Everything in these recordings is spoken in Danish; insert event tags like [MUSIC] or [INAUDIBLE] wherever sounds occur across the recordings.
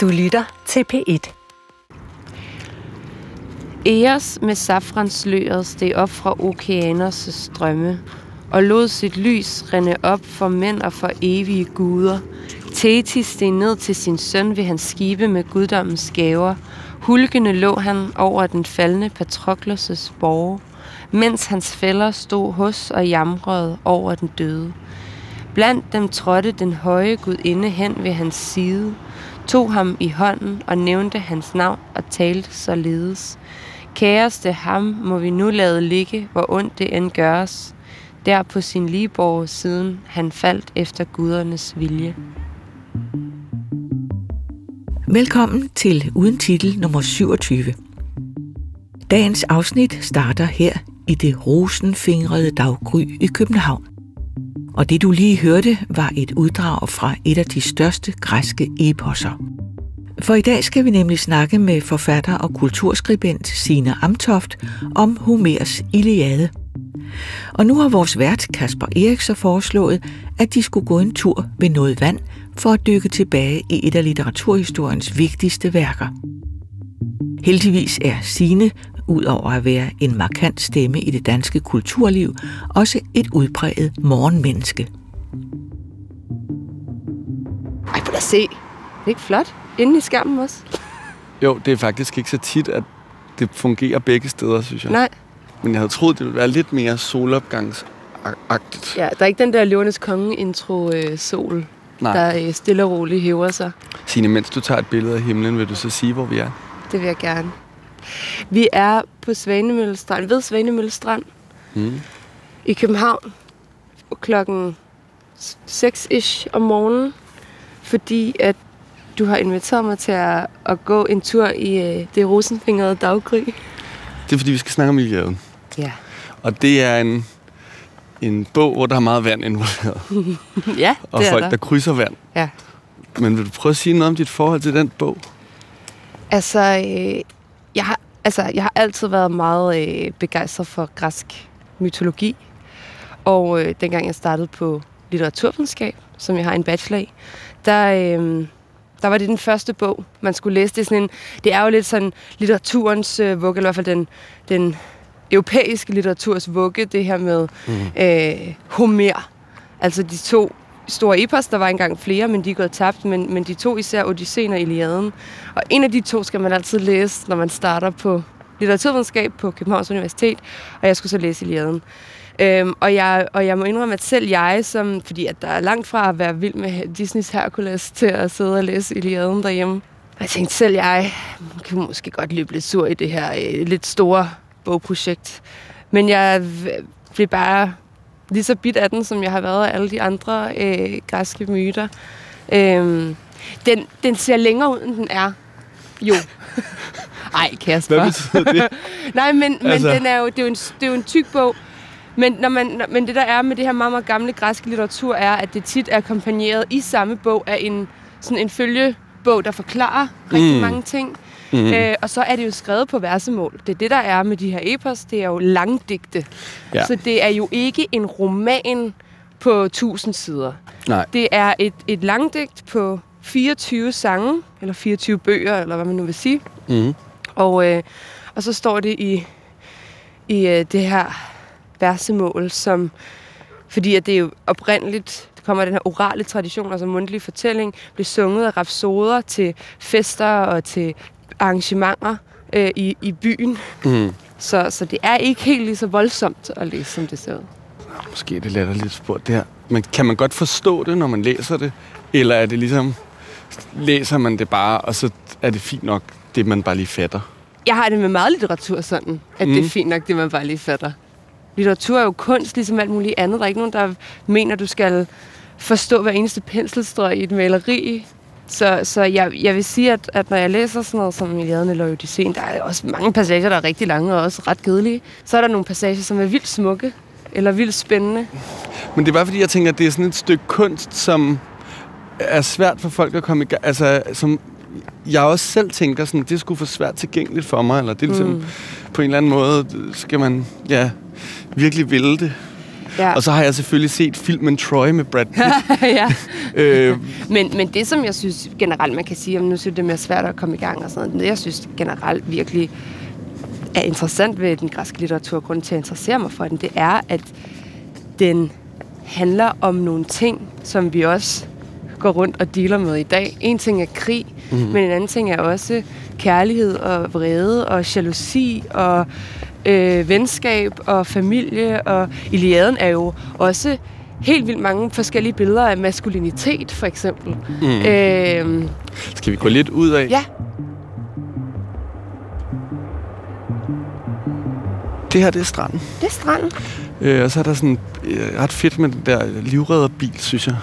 Du lytter til P1. Eos med safransløret steg op fra okeaners strømme, og lod sit lys rende op for mænd og for evige guder. Thetis steg ned til sin søn ved hans skibe med guddommens gaver. Hulkende lå han over den faldende Patroklos' borge, mens hans fælder stod hos og jamrede over den døde. Blandt dem trådte den høje gudinde hen ved hans side, tog ham i hånden og nævnte hans navn og talte således. Kæreste ham må vi nu lade ligge, hvor ondt det end gøres, der på sin ligeborg siden han faldt efter gudernes vilje. Velkommen til Uden Titel nummer 27. Dagens afsnit starter her i det rosenfingrede daggry i København. Og det du lige hørte var et uddrag fra et af de største græske eposser. For i dag skal vi nemlig snakke med forfatter og kulturskribent Sine Amtoft om Homers Iliade. Og nu har vores vært Kasper Erik foreslået, at de skulle gå en tur ved noget vand for at dykke tilbage i et af litteraturhistoriens vigtigste værker. Heldigvis er Sine, ud over at være en markant stemme i det danske kulturliv, også et udpræget morgenmenneske. Ej, prøv at se. Det er ikke flot? Inde i skærmen også. Jo, det er faktisk ikke så tit, at det fungerer begge steder, synes jeg. Nej. Men jeg havde troet, det ville være lidt mere solopgangsagtigt. Ja, der er ikke den der Løvernes Konge-intro øh, Nej. der øh, stille og roligt hæver sig. Signe, mens du tager et billede af himlen, vil du så sige, hvor vi er? Det vil jeg gerne. Vi er på Svanemøllestrand, ved Svanemøllestrand Mm. i København klokken 6-ish om morgenen, fordi at du har inviteret mig til at, at gå en tur i øh, det rosenfingrede daggry. Det er, fordi vi skal snakke om Iliaden. Ja. Og det er en, en bog, hvor der er meget vand involveret. [LAUGHS] ja, Og det er folk, der. der krydser vand. Ja. Men vil du prøve at sige noget om dit forhold til den bog? Altså, øh, jeg har, altså, jeg har altid været meget øh, begejstret for græsk mytologi. Og øh, dengang jeg startede på litteraturvidenskab, som jeg har en bachelor i, der, øh, der var det den første bog, man skulle læse. Det er, sådan en, det er jo lidt sådan litteraturens øh, vugge, eller i hvert fald den, den europæiske litteraturs vugge, det her med mm. øh, Homer. Altså de to store epos, der var engang flere, men de er gået tabt, men, men de to især Odysseen og Iliaden. Og en af de to skal man altid læse, når man starter på litteraturvidenskab på Københavns Universitet, og jeg skulle så læse Iliaden. Øhm, og, jeg, og jeg må indrømme, at selv jeg, som, fordi at der er langt fra at være vild med Disneys Hercules til at sidde og læse Iliaden derhjemme, og jeg tænkte selv, jeg hmm, kan måske godt løbe lidt sur i det her øh, lidt store bogprojekt. Men jeg blev bare lige så bit af den, som jeg har været af alle de andre øh, græske myter. Øhm, den, den ser længere ud, end den er. Jo. [LAUGHS] Ej, Kasper. Hvad betyder det? [LAUGHS] Nej, men, men Altså- altså... den er jo, det, er jo en, det er jo en tyk bog. Men, når man, når- men det der er med det her meget, meget gamle græske litteratur, er, at det tit er akkompagneret i samme bog af en, sådan en følgebog, der forklarer rigtig Mm. mange ting. Mm. Øh, og så er det jo skrevet på versemål. Det er det, der er med de her epos. Det er jo langdigte. Ja. Så det er jo ikke en roman på 1000 sider. Nej. Det er et, et langdigt på 24 sange, eller 24 bøger, eller hvad man nu vil sige. Mm. Og, øh, og så står det i, i øh, det her versemål, som, fordi at det er jo oprindeligt, det kommer den her orale tradition, altså mundtlig fortælling, blev sunget af rapsoder til fester og til arrangementer øh, i, i byen. Mm. Så, så det er ikke helt lige så voldsomt at læse, som det ser ud. Måske er det latterligt spurgt det her. Men kan man godt forstå det, når man læser det? Eller er det ligesom, læser man det bare, og så er det fint nok, det man bare lige fatter? Jeg har det med meget litteratur sådan, at mm. det er Mm. fint nok, det man bare lige fatter. Litteratur er jo kunst, ligesom alt muligt andet. Der er ikke nogen, der mener, du skal forstå hver eneste penselstrøg i et maleri. Så, så jeg, jeg vil sige, at, at når jeg læser sådan noget som Iliaden eller Odysseen, der er også mange passager, der er rigtig lange og også ret kedelige. Så er der nogle passager, som er vildt smukke eller vildt spændende. Men det er bare fordi, jeg tænker, at det er sådan et stykke kunst, som er svært for folk at komme i gang. Altså, som jeg også selv tænker, sådan, det skulle for svært tilgængeligt for mig, eller det er ligesom, mm. på en eller anden måde, skal man ja, virkelig ville det. Ja. Og så har jeg selvfølgelig set filmen Troy med Brad Pitt. [LAUGHS] ja. øh, Men, men det, som jeg synes generelt, man kan sige, om nu synes det er mere svært at komme i gang og sådan noget, det jeg synes generelt virkelig er interessant ved den græske litteratur, grund til at interessere mig for den, det er, at den handler om nogle ting, som vi også går rundt og dealer med i dag. En ting er krig, mm. men en anden ting er også kærlighed og vrede og jalousi og øh, venskab og familie. Og Iliaden er jo også helt vildt mange forskellige billeder af maskulinitet, for eksempel. Mm. Øh, skal vi gå lidt ud af? ja, Det her, det er stranden. det er stranden. Øh, og så er der sådan øh, ret fedt med den der livredderbil, synes jeg,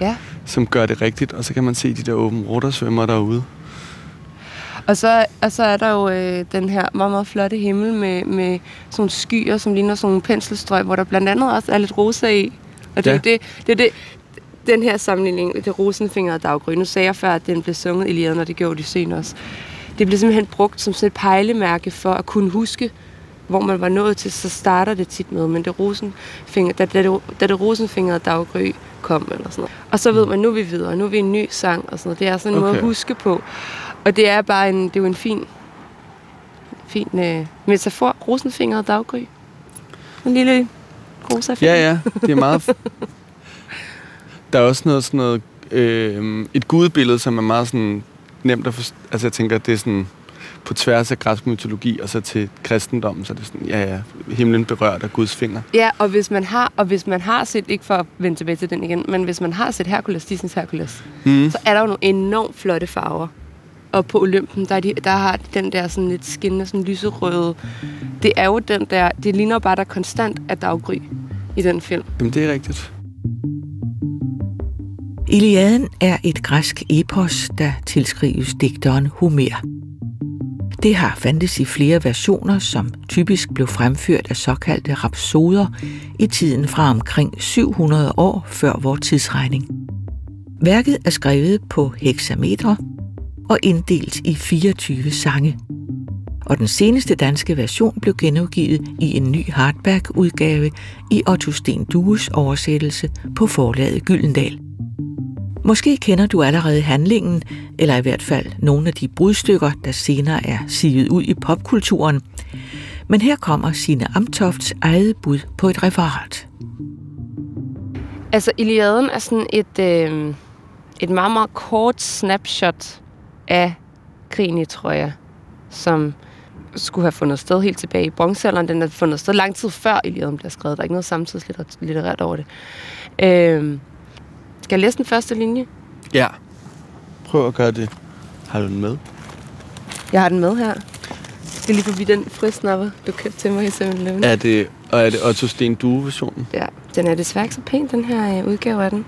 Ja. som gør det rigtigt. Og så kan man se de der åben ruttersvømmer derude. Og så, og så er der jo øh, den her meget, meget flotte himmel med, med sådan skyer, som ligner sådan nogle penselstrøg, hvor der blandt andet også er lidt rosa i. Og det er Ja. jo det, det, er det, den her sammenligning, det rosenfingrede daggry. Nu sagde jeg før, at den blev sunget i Iliaden, og det gjorde de sen også. Det blev simpelthen brugt som sådan et pejlemærke for at kunne huske, hvor man var nået til, så starter det tit med, men det rosenfinger, da, da, det, da det rosenfingrede daggry kom, eller sådan noget. Og så ved man, nu er vi videre, nu er vi en ny sang, og sådan noget. Det er sådan en okay. måde at huske på. Og det er bare en, det er jo en fin, fin øh, metafor. Rosenfingret daggry. En lille rosa. Ja, ja, det er meget... der er også noget sådan noget... Øh, et gudebillede, som er meget sådan nemt at forstå. Altså jeg tænker, det er sådan på tværs af græsk mytologi og så til kristendommen, så er det sådan, ja, ja, himlen berørt af Guds finger. Ja, og hvis man har, og hvis man har set, ikke for at vende tilbage til den igen, men hvis man har set Hercules, Disneys Hercules, Mm. så er der jo nogle enormt flotte farver. Og på Olympen, der, er de, der har den der sådan lidt skinnende, sådan lyserøde. Det er jo den der, det ligner bare, der konstant er daggry i den film. Jamen, det er rigtigt. Iliaden er et græsk epos, der tilskrives digteren Homer. Det har fandtes i flere versioner, som typisk blev fremført af såkaldte rapsoder i tiden fra omkring 700 år før vor tidsregning. Værket er skrevet på hexametre og inddelt i 24 sange. Og den seneste danske version blev genudgivet i en ny hardback-udgave i Otto Sten Dues oversættelse på forlaget Gyldendal. Måske kender du allerede handlingen, eller i hvert fald nogle af de brudstykker, der senere er sivet ud i popkulturen. Men her kommer sine Amtofts eget bud på et referat. Altså, Iliaden er sådan et, øh, et meget, meget kort snapshot af krigen i Troja, som skulle have fundet sted helt tilbage i bronzealderen. Den er fundet sted lang tid før Iliaden bliver skrevet. Der er ikke noget samtidslitterært over det. Øh, skal jeg læse den første linje? Ja. Prøv at gøre det. Har du den med? Jeg har den med her. Jeg skal lige forbi den frisnapper, du købte til mig i 7-Eleven. Er det, og er det Otto Sten Due-versionen? Ja, den er desværre ikke så pæn, den her øh, udgave af den.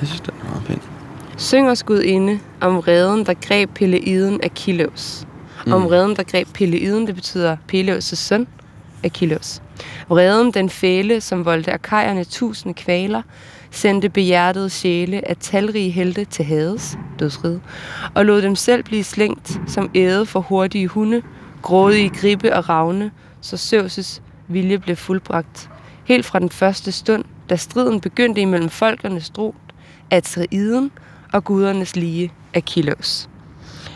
Jeg synes, den er meget pæn. Synger Skud inde om redden, der greb Peleiden af Kileus. Mm. Om redden, der greb Peleiden, det betyder Peleus' søn, Achilleus. Vreden, den fæle, som voldte arkajerne tusind kvaler, sendte behjertede sjæle af talrige helte til Hades, dødsrid, og lod dem selv blive slængt som æde for hurtige hunde, grådige gribe og ravne, så Zeus' vilje blev fuldbragt. Helt fra den første stund, da striden begyndte imellem folkenes drot, Atreiden og gudernes lige Achilleus.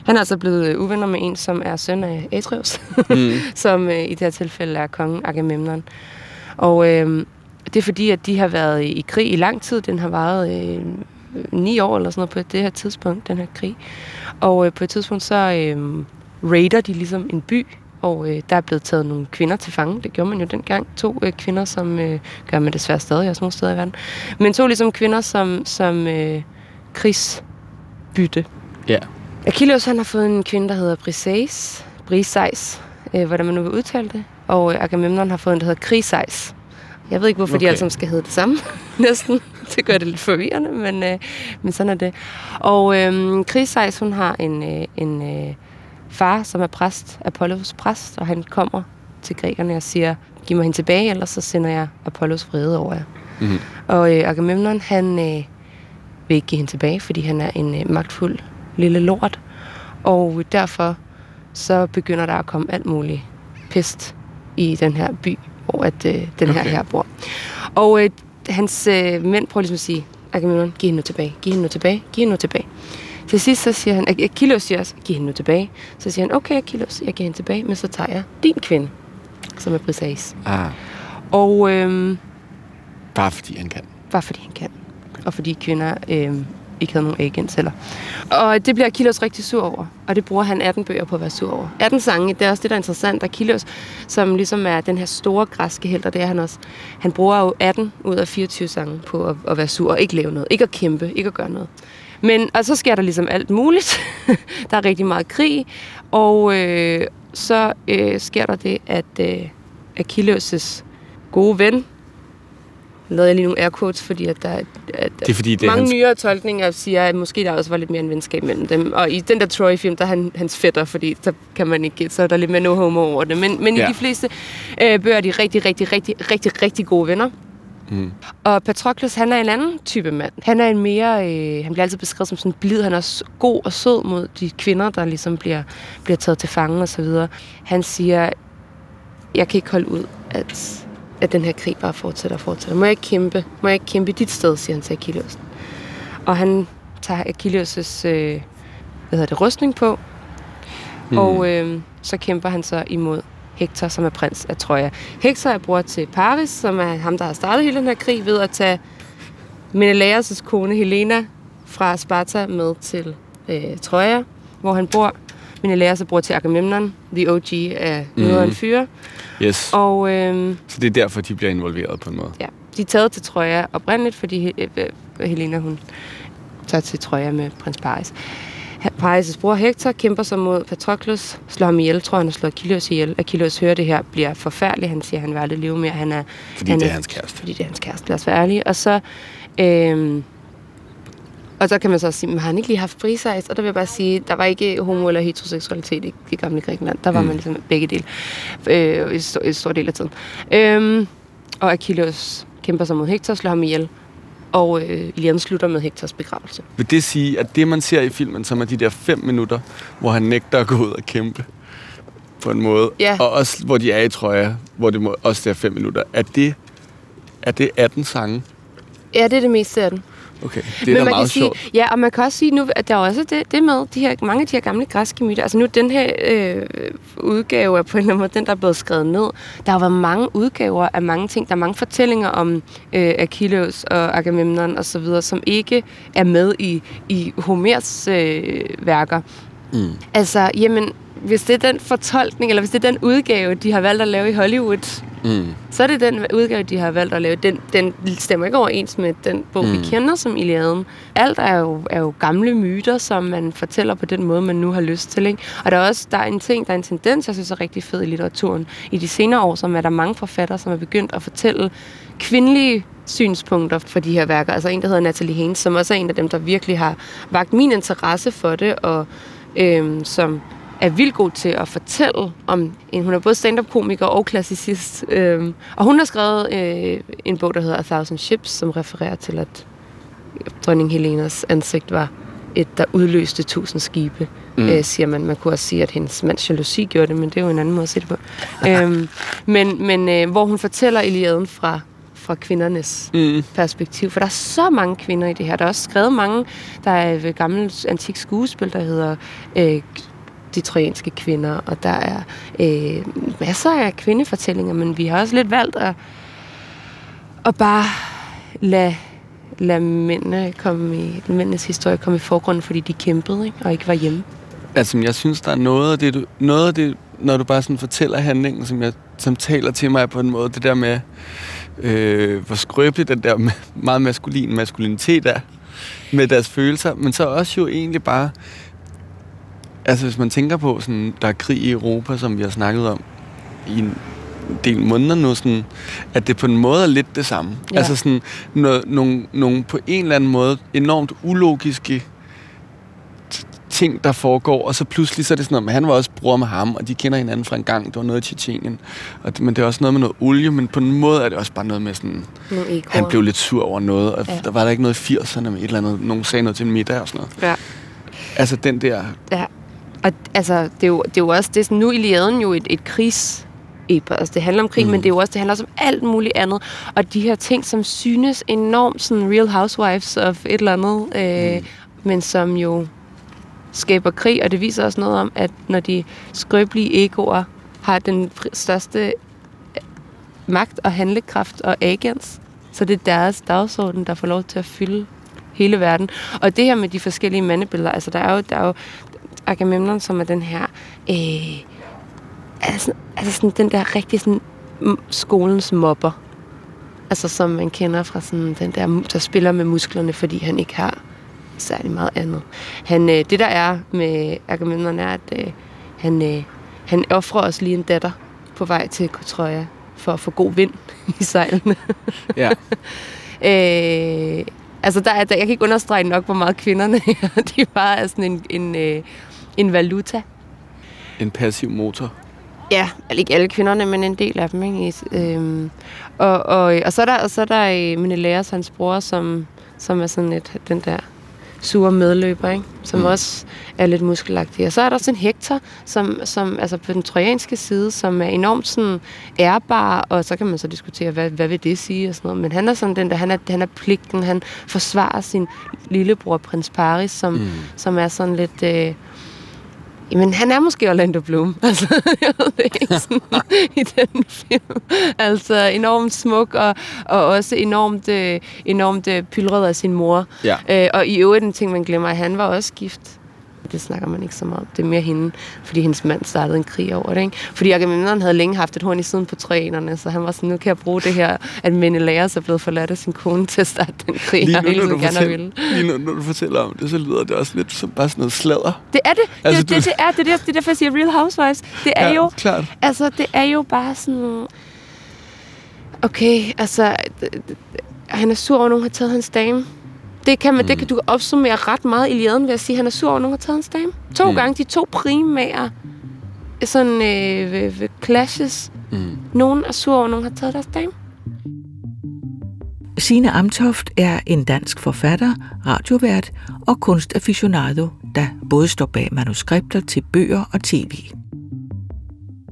Han er altså blevet uvenner med en, som er søn af Atreus, [LAUGHS] Mm. som øh, i det her tilfælde er kongen Agamemnon. Og øh, det er fordi, at de har været i, i krig i lang tid. Den har varet øh, ni år eller sådan noget på det her tidspunkt, den her krig. Og øh, på et tidspunkt så øh, raider de ligesom en by, og øh, der er blevet taget nogle kvinder til fange. Det gjorde man jo dengang. To øh, kvinder, som øh, gør man desværre stadig også nogle steder i verden. Men to ligesom kvinder som, som øh, krigsbytte. Ja. Achilleus han har fået en kvinde, der hedder Briseis, Briseis, øh, hvordan man nu vil udtale det. Og øh, Agamemnon har fået en, der hedder Kriseis. Jeg ved ikke, hvorfor okay. de alle sammen skal hedde det samme, [LAUGHS] næsten. Det gør det lidt forvirrende, men, øh, men sådan er det. Og øh, Kriseis, hun har en, øh, en øh, far, som er præst, Apollos præst, og han kommer til grækerne og siger, giv mig hende tilbage, ellers så sender jeg Apollos vrede over jer. Mhm. Og øh, Agamemnon, han øh, vil ikke give hende tilbage, fordi han er en øh, magtfuld lille lort. Og derfor så begynder der at komme alt muligt pest i den her by, hvor at, øh, den her Okay. her bor. Og øh, hans øh, mænd prøver ligesom at sige, Agamemnon, giv hende nu tilbage, giv hende nu tilbage, giv hende nu tilbage. Til sidst så siger han, Achilles siger også, giv hende nu tilbage. Så siger han, okay Achilles, jeg giver hende tilbage, men så tager jeg din kvinde, som er Briseis. Ah, Og øh, bare fordi han kan. bare fordi han kan. Og fordi kvinder øh, ikke havde nogen agentceller. Og det bliver Achilles rigtig sur over. Og det bruger han 18 bøger på at være sur over. 18 sange, det er også det, der er interessant. Achilles, som ligesom er den her store græske held, og det er han også. Han bruger jo 18 ud af 24 sange på at, at være sur og ikke lave noget. Ikke at kæmpe, ikke at gøre noget. Men, og så sker der ligesom alt muligt. [LAUGHS] der er rigtig meget krig. Og øh, så øh, sker der det, at øh, Achilles' gode ven, lavede jeg lige nogle air quotes, fordi at der er, at Det er fordi, det mange hans... nyere tolkninger siger, at måske der også var lidt mere en venskab mellem dem. Og i den der Troy-film, der er han hans fætter, fordi så kan man ikke så er der lidt mere no homo over det. Men, men ja. I de fleste øh, bøger er de rigtig, rigtig, rigtig, rigtig, rigtig gode venner. Mm. Og Patroklos, han er en anden type mand. Han er en mere, øh, han bliver altid beskrevet som sådan blid. Han er s- god og sød mod de kvinder, der ligesom bliver, bliver taget til fange og så videre. Han siger, jeg kan ikke holde ud, at, at den her krig bare fortsætter og fortsætter. Må jeg ikke kæmpe? Må jeg ikke kæmpe i dit sted, siger han til Achilles. Og han tager Achilles' øh, hvad hedder det, rustning på, mm. og øh, så kæmper han så imod Hector, som er prins af Troja. Hector er bror til Paris, som er ham, der har startet hele den her krig ved at tage Menelaus' kone Helena fra Sparta med til øh, Troja, hvor han bor. Menelaus er bror til Agamemnon, the OG af Nøderen mm. Fyre. Yes. Og øh, Så det er derfor, de bliver involveret på en måde. ja, de er taget til Troja oprindeligt, fordi øh, øh, Helena hun tager til Troja med prins Paris. Paris' bror Hector kæmper sig mod Patroklos, slår ham ihjel, tror han har slået Achilles ihjel. Achilles hører det her, bliver forfærdelig. Han siger, at han vil aldrig leve mere. Han er, Fordi han det er hans kæreste. Fordi det er hans kæreste, lad os være ærlige. Og så, øhm, og så kan man så sige, men har han ikke lige haft Briseis? Og der vil jeg bare sige, der var ikke homo- eller heteroseksualitet i det gamle Grækenland. Der var mm. man ligesom begge dele. Øh, i stor, i stor del af tiden. Øhm, og Achilles kæmper sig mod Hector, slår ham ihjel. Og øh, Iliaden slutter med Hectors begravelse. Vil det sige, at det, man ser i filmen, som er de der fem minutter, hvor han nægter at gå ud og kæmpe på en måde, Ja. og også hvor de er i trøje, hvor det må, også er fem minutter, er det, er det 18 sange? Ja, det er det meste af den. Okay, det er da man meget kan sige, sjovt. Ja, og man kan også sige nu, at der er også det, det med de her, mange af de her gamle græske myter. Altså nu, den her øh, udgave er på en eller anden måde den, der er blevet skrevet ned. Der har været mange udgaver af mange ting. Der er mange fortællinger om øh, Achilles og Agamemnon og så videre, som ikke er med i, i Homers øh, værker. Mm. Altså, jamen, hvis det er den fortolkning, eller hvis det er den udgave, de har valgt at lave i Hollywood, Mm. så er det den udgave, de har valgt at lave. Den, den stemmer ikke overens med den bog, mm. vi kender som Iliaden. Alt er jo, er jo gamle myter, som man fortæller på den måde, man nu har lyst til. Ikke? Og der er også der er en ting, der er en tendens, jeg synes er rigtig fed i litteraturen. I de senere år, som er der mange forfattere, som er begyndt at fortælle kvindelige synspunkter for de her værker. Altså en, der hedder Natalie Haynes, som også er en af dem, der virkelig har vagt min interesse for det, og øhm, som er vildt god til at fortælle om en. Hun er både stand-up-komiker og klassicist. Øhm, og hun har skrevet øh, en bog, der hedder A Thousand Ships, som refererer til, at dronning Helenas ansigt var et, der udløste tusind skibe, mm. øh, siger man. Man kunne også sige, at hendes mands jalousi gjorde det, men det er jo en anden måde at se det på. [LAUGHS] øhm, men men øh, hvor hun fortæller Iliaden fra, fra kvindernes Mm. perspektiv. For der er så mange kvinder i det her. Der er også skrevet mange. Der er et gammelt antik skuespil, der hedder øh, de trojanske kvinder, og der er øh, masser af kvindefortællinger, men vi har også lidt valgt at, at bare lade, lade mændene komme i, mændenes historie komme i forgrunden, fordi de kæmpede ikke, og ikke var hjemme. Altså, jeg synes, der er noget af det, du, noget af det når du bare sådan fortæller handlingen, som, jeg, som taler til mig på en måde, det der med, øh, hvor skrøbelig den der meget maskulin maskulinitet er med deres følelser, men så også jo egentlig bare, altså hvis man tænker på, sådan, der er krig i Europa, som vi har snakket om i en del måneder nu, sådan, at det på en måde er lidt det samme. Ja. Altså sådan, noget, nogle, nogle på en eller anden måde enormt ulogiske ting, der foregår, og så pludselig så er det sådan noget, men han var også bror med ham, og de kender hinanden fra en gang, det var noget i Tjetjenien, og det, men det er også noget med noget olie, men på en måde er det også bare noget med sådan, egoer. han blev lidt sur over noget, og ja. der var der ikke noget i 80'erne med et eller andet, nogen sagde noget til en middag og sådan noget. Ja. Altså den der, Ja, og altså, det er jo, det er jo også, det er sådan, nu er Iliaden jo et, et krigs epos. Altså, det handler om krig, mm. men det er jo også, det handler også om alt muligt andet. Og de her ting, som synes enormt sådan Real Housewives of et eller andet, øh, mm. men som jo skaber krig, og det viser også noget om, at når de skrøbelige egoer har den største øh, magt og handlekraft og agens, så det er deres dagsorden, der får lov til at fylde hele verden. Og det her med de forskellige mandebilleder, altså der er jo, der er jo Agamemnon, som er den her, øh, altså, altså sådan, den der rigtig sådan, skolens mobber. Altså som man kender fra sådan den der, der spiller med musklerne, fordi han ikke har særlig meget andet. Han, øh, det der er med Agamemnon er, at øh, han, øh, han offrer os lige en datter på vej til Kotroja for at få god vind [LAUGHS] i sejlene. Ja. [LAUGHS] øh, altså, der er, der, jeg kan ikke understrege nok, hvor meget kvinderne er. [LAUGHS] De bare er sådan en, en, øh, en valuta. En passiv motor. Ja, ikke alle kvinderne, men en del af dem. Ikke? Øhm, og, og, og så er der, og så er der Menelaus, hans bror, som, som er sådan et, den der sure medløber, ikke? som mm. også er lidt muskelagtig. Og så er der også en Hector, som, som altså på den trojanske side, som er enormt sådan ærbar, og så kan man så diskutere, hvad, hvad vil det sige og sådan noget. Men han er sådan den der, han er, han er pligten, han forsvarer sin lillebror, prins Paris, som, mm. som er sådan lidt... Øh, Jamen, han er måske Orlando Bloom. [LAUGHS] Altså, jeg ved det ikke sådan, i den film. Altså, enormt smuk, og, og også enormt, øh, enormt øh, pylret af sin mor. Ja. Øh, og i øvrigt en ting, man glemmer, at han var også gift det snakker man ikke så meget om. Det er mere hende, fordi hendes mand startede en krig over det. Ikke? Fordi Agamemnon havde længe haft et horn i siden på træerne, så han var sådan, nu kan jeg bruge det her, at Menelaus er blevet forladt af sin kone til at starte den krig, lige nu, hele tiden gerne vil. Lige nu, når du fortæller om det, så lyder det også lidt som bare sådan noget sladder. Det er det. Altså, det, du... det, det, er, det, er, det er derfor, jeg siger Real Housewives. Det er ja, jo, klart. Altså, det er jo bare sådan... Okay, altså... Han er sur over, at nogen har taget hans dame. Det kan, man, mm. det kan du opsummere ret meget i Iliaden ved at sige, at han er sur over, at nogen har taget hans dame. To mm. gange de to primære sådan, øh, ved, ved clashes. Mm. Nogen er sur over, at nogen har taget deres dame. Signe Amtoft er en dansk forfatter, radiovært og kunstaficionado, der både står bag manuskripter til bøger og tv.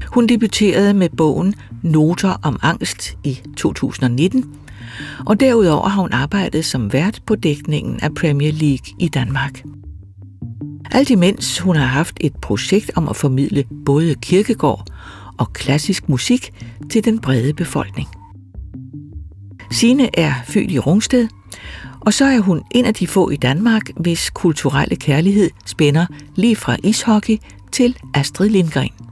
Hun debuterede med bogen Noter om angst i 2019, og derudover har hun arbejdet som vært på dækningen af Premier League i Danmark. Alt imens hun har haft et projekt om at formidle både kirkegård og klassisk musik til den brede befolkning. Sine er født i Rungsted, og så er hun en af de få i Danmark, hvis kulturelle kærlighed spænder lige fra ishockey til Astrid Lindgren.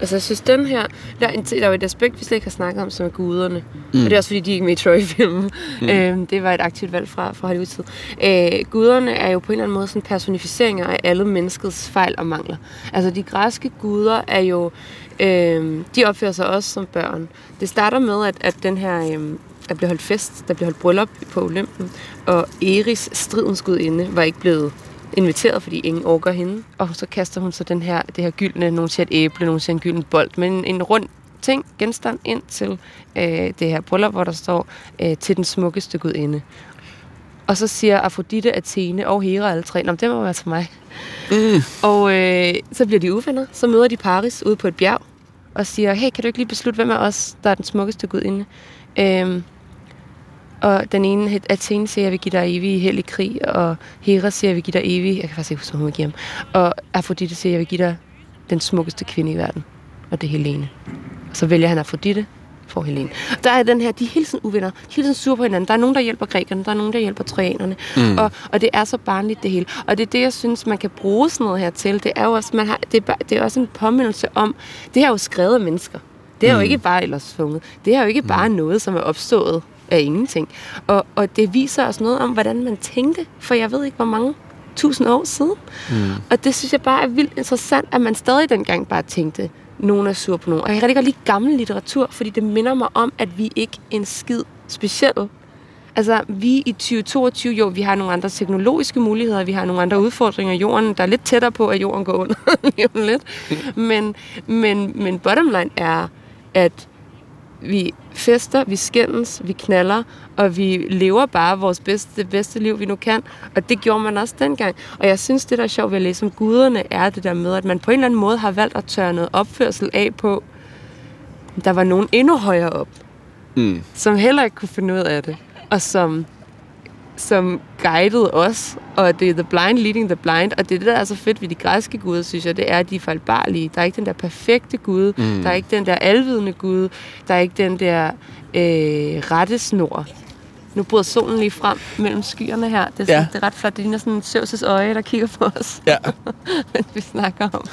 Altså, jeg synes, den her... Der er, der er et aspekt, vi slet ikke har snakket om, som er guderne. Mm. Og det er også, fordi de er ikke med i Troy-filmen. Mm. Øhm, det var et aktivt valg fra, fra Hollywood-tid. Øh, guderne er jo på en eller anden måde sådan personificeringer af alle menneskets fejl og mangler. Altså, de græske guder er jo... Øh, de opfører sig også som børn. Det starter med, at, at den her... Øh, der blev holdt fest, der blev holdt bryllup på Olympen, og Eris, stridens gudinde, var ikke blevet inviteret, fordi ingen orker hende. Og så kaster hun så den her, det her gyldne, nogen siger et æble, nogen siger en gylden bold, men en rund ting, genstand ind til øh, det her bryllup, hvor der står øh, til den smukkeste gudinde. Og så siger Afrodite, Athene og Hera alle tre, det må være til mig. Mm. Og øh, så bliver de uvenner. Så møder de Paris ude på et bjerg og siger, hey, kan du ikke lige beslutte, hvem af os, der er den smukkeste gudinde? Øh, og den ene, Athene siger, jeg vil give dig evig i krig, og Hera siger, jeg vil give dig evig, jeg kan faktisk ikke huske, hun vil give ham. Og Afrodite siger, jeg vil give dig den smukkeste kvinde i verden, og det er Helene. Og så vælger han Afrodite for Helene. Der er den her, de er hele tiden uvenner, de er hele tiden sure på hinanden. Der er nogen, der hjælper grækerne, der er nogen, der hjælper trojanerne. Mm. Og, og det er så barnligt det hele. Og det er det, jeg synes, man kan bruge sådan noget her til. Det er jo også, man har, det er, det er også en påmindelse om, det er jo skrevet af mennesker. Det er mm. jo ikke bare ellers funget. Det er jo ikke bare mm. noget, som er opstået af ingenting. Og, og det viser os noget om, hvordan man tænkte, for jeg ved ikke, hvor mange tusind år siden. Mm. Og det synes jeg bare er vildt interessant, at man stadig dengang bare tænkte, nogen er sur på nogen. Og jeg kan rigtig godt lide gammel litteratur, fordi det minder mig om, at vi ikke er en skid speciel. Altså, vi i 2022, jo, vi har nogle andre teknologiske muligheder, vi har nogle andre udfordringer. Jorden, der er lidt tættere på, at jorden går under [LAUGHS] lidt. Men, men, men bottom line er, at vi fester, vi skændes, vi knaller, og vi lever bare vores bedste, det bedste liv, vi nu kan. Og det gjorde man også dengang. Og jeg synes, det der er sjovt ved at læse om guderne, er det der med, at man på en eller anden måde har valgt at tørre noget opførsel af på, der var nogen endnu højere op, Mm. som heller ikke kunne finde ud af det, og som, som guidede os, og det er the blind leading the blind, og det er det, der er så fedt ved de græske guder, synes jeg, det er, at de er fejlbarlige. Der er ikke den der perfekte gud, mm. der er ikke den der alvidende gud, der er ikke den der øh, rettesnor. Nu bryder solen lige frem mellem skyerne her. Det er, sådan, Ja. det er ret flot. Det ligner sådan en Zeus' øje, der kigger på os, Ja, [LAUGHS] mens vi snakker om.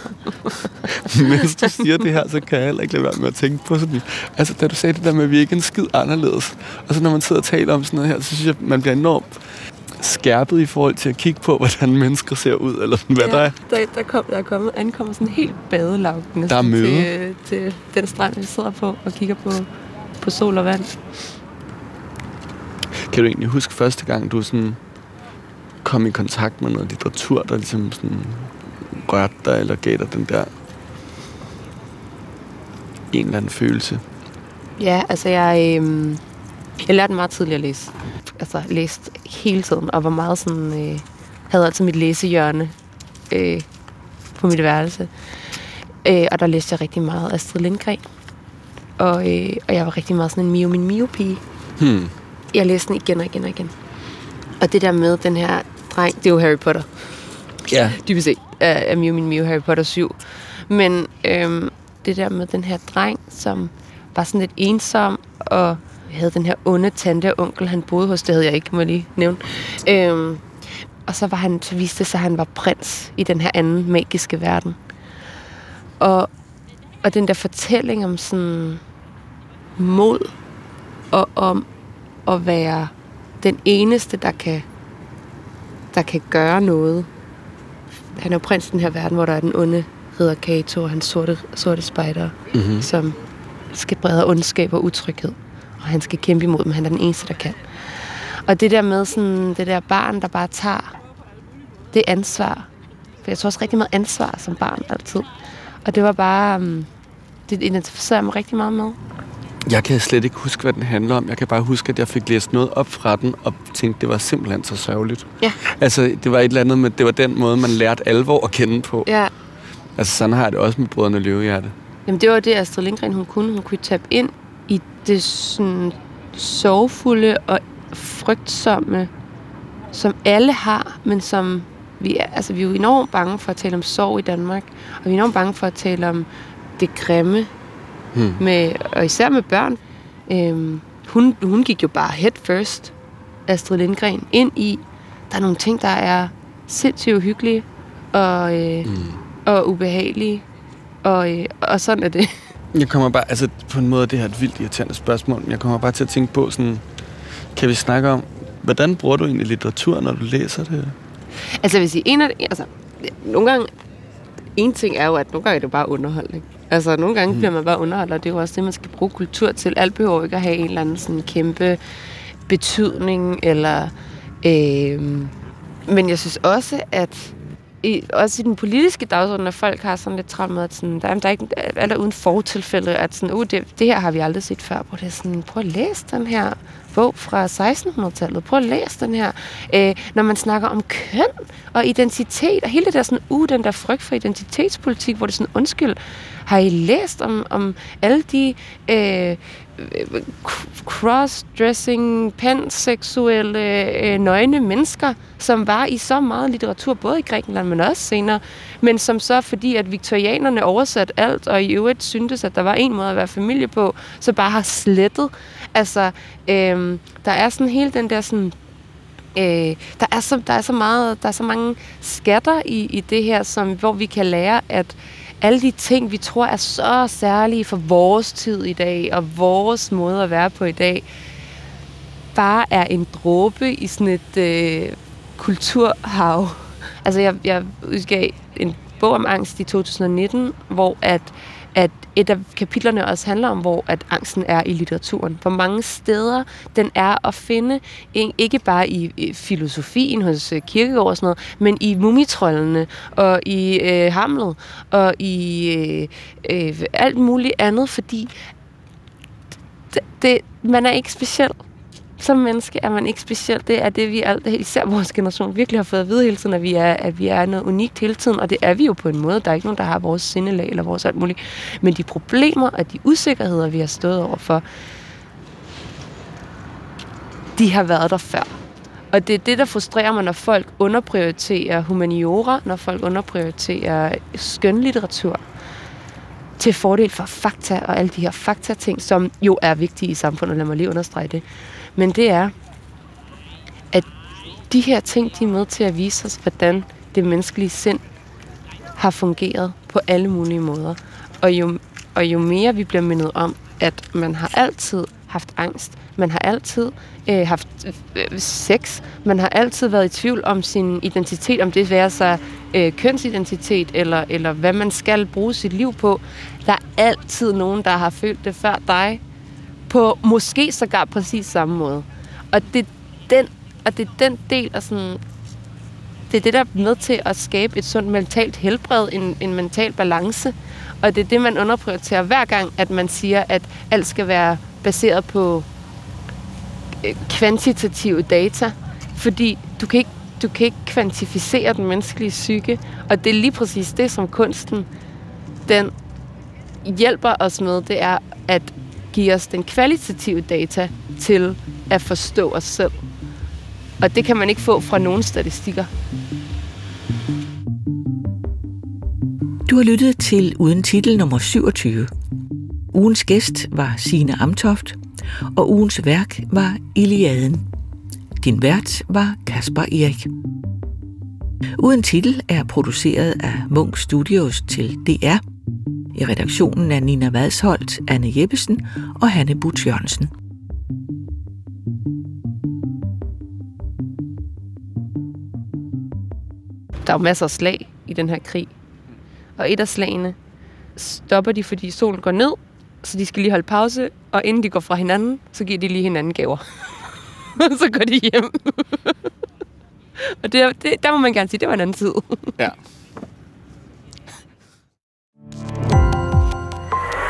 [LAUGHS] mens du siger det her, så kan jeg heller ikke lade være med at tænke på sådan... Altså, da du sagde det der med, at vi ikke er en skid anderledes. Og så når man sidder og taler om sådan noget her, så synes jeg, man bliver enormt skærpet i forhold til at kigge på, hvordan mennesker ser ud, eller sådan, hvad ja. der er. Der, der, kom, der er kommet, ankommer sådan helt badelag Der er møde. til, til den strand, vi sidder på og kigger på, på sol og vand. Kan du egentlig huske første gang, du sådan kom i kontakt med noget litteratur, der ligesom sådan rørte dig, eller gav dig den der en eller anden følelse? Ja, altså jeg, øh, jeg lærte meget tidligt at læse. Altså læste hele tiden, og var meget sådan, øh, havde altid mit læsehjørne øh, på mit værelse. Øh, og der læste jeg rigtig meget Astrid Lindgren. Og, øh, og jeg var rigtig meget sådan en Mio min Mio-pige. Hmm. Jeg læste den igen og igen og igen. Og det der med den her dreng, det er jo Harry Potter. Ja. dybest set er, er Mew Min Mew Harry Potter 7. Men øhm, det der med den her dreng, som var sådan lidt ensom, og havde den her onde tante og onkel, han boede hos, det havde jeg ikke, må jeg lige nævne. Øhm, og så, var han, så viste det sig, at han var prins i den her anden magiske verden. Og, og den der fortælling om sådan mod, og om at være den eneste, der kan, der kan gøre noget han er jo prins i den her verden, hvor der er den onde ridder Kato og hans sorte, sorte spejder, Mm-hmm. som skal brede ondskab og utryghed. Og han skal kæmpe imod dem. Han er den eneste, der kan. Og det der med sådan, det der barn, der bare tager det ansvar. For jeg tror også rigtig meget ansvar som barn altid. Og det var bare... Um, det identificerer jeg mig rigtig meget med. Jeg kan slet ikke huske, hvad den handler om. Jeg kan bare huske, at jeg fik læst noget op fra den, og tænkte, det var simpelthen så sørgeligt. Ja. Altså, det var et eller andet med, det var den måde, man lærte alvor at kende på. Ja. Altså, sådan har jeg det også med Brødrene Løvehjerte. Jamen det var det, Astrid Lindgren hun kunne. Hun kunne tabe ind i det sådan sorgfulde og frygtsomme, som alle har, men som vi er, altså vi er jo enormt bange for at tale om sorg i Danmark, og vi er enormt bange for at tale om det grimme, Hmm. med, og især med børn. Øhm, hun, hun gik jo bare head first, Astrid Lindgren, ind i, der er nogle ting, der er sindssygt uhyggelige og, øh, Mm. og ubehagelige, og, øh, og sådan er det. [LAUGHS] Jeg kommer bare, altså på en måde, det her er et vildt irriterende spørgsmål, men jeg kommer bare til at tænke på sådan, kan vi snakke om, hvordan bruger du egentlig litteratur, når du læser det? Altså, vil sige, en af, altså, nogle gange, en ting er jo, at nogle gange er det bare underholdning. Altså, nogle gange mm. bliver man bare underholdt, og det er jo også det, man skal bruge kultur til. Alt behøver ikke at have en eller anden sådan kæmpe betydning, eller... Øh, men jeg synes også, at i, også i den politiske dagsorden, at folk har sådan lidt travlt med, at sådan, der, er- der er ikke er der uden fortilfælde, at sådan, uh, det, det her har vi aldrig set før. Prøv, det er sådan, prøv at læse den her bog fra 1600-tallet. Prøv at læse den her. Øh, når man snakker om køn og identitet, og hele det der sådan, uh, den der frygt for identitetspolitik, hvor det er sådan, undskyld, har I læst om, om alle de øh, Øh, crossdressing, panseksuelle, øh, nøgne mennesker, som var i så meget litteratur, både i Grækenland, men også senere, men som så, fordi at viktorianerne oversat alt, og i øvrigt syntes, at der var en måde at være familie på, så bare har slettet. Altså, øh, der er sådan hele den der sådan, øh, der, er så, der er så meget, der er så mange skatter i, i det her, som, hvor vi kan lære, at alle de ting, vi tror er så særlige for vores tid i dag, og vores måde at være på i dag, bare er en dråbe i sådan et øh, kulturhav. Altså, jeg, jeg udgav en bog om angst i 2019, hvor at, at et af kapitlerne også handler om, hvor at angsten er i litteraturen. Hvor mange steder den er at finde, ikke bare i filosofien hos Kirkegaard Kierkegaard og sådan noget, men i mumitrollene og i øh, Hamlet og i øh, øh, alt muligt andet, fordi det, man er ikke speciel. Som menneske er man ikke speciel. Det er det, vi alt, især vores generation virkelig har fået at vide hele tiden, at vi er, at vi er noget unikt hele tiden. Og det er vi jo på en måde. Der er ikke nogen, der har vores sindelag eller vores alt muligt. Men de problemer og de usikkerheder, vi har stået overfor, de har været der før. Og det er det, der frustrerer mig, når folk underprioriterer humaniora, når folk underprioriterer skønlitteratur til fordel for fakta og alle de her fakta-ting, som jo er vigtige i samfundet. Lad mig lige understrege det. Men det er, at de her ting, de er med til at vise os, hvordan det menneskelige sind har fungeret på alle mulige måder. Og jo, og jo mere vi bliver mindet om, at man har altid haft angst, man har altid øh, haft øh, sex. Man har altid været i tvivl om sin identitet, om det være sig øh, kønsidentitet, eller, eller hvad man skal bruge sit liv på. Der er altid nogen, der har følt det før dig, på måske sågar præcis samme måde. Og det, den, og det er den del af sådan... Det er det, der er med til at skabe et sundt mentalt helbred, en, en mental balance. Og det er det, man underprioriterer hver gang, at man siger, at alt skal være baseret på øh, kvantitative data, fordi du kan ikke du kan ikke kvantificere den menneskelige psyke, og det er lige præcis det, som kunsten den hjælper os med, det er at give os den kvalitative data til at forstå os selv. Og det kan man ikke få fra nogen statistikker. Du har lyttet til Uden titel nummer 27. Ugens gæst var Sine Amtoft, og ugens værk var Iliaden. Din vært var Kasper Erik. Uden titel er produceret af Munk Studios til DR. I redaktionen er Nina Vadsholt, Anne Jeppesen og Hanne Butch Jørgensen. Der er jo masser af slag i den her krig. Og et af slagene stopper de, fordi solen går ned, så de skal lige holde pause, og inden de går fra hinanden, så giver de lige hinanden gaver. [LAUGHS] så går de hjem. [LAUGHS] og det, det, der må man gerne sige, det var en anden tid. ja.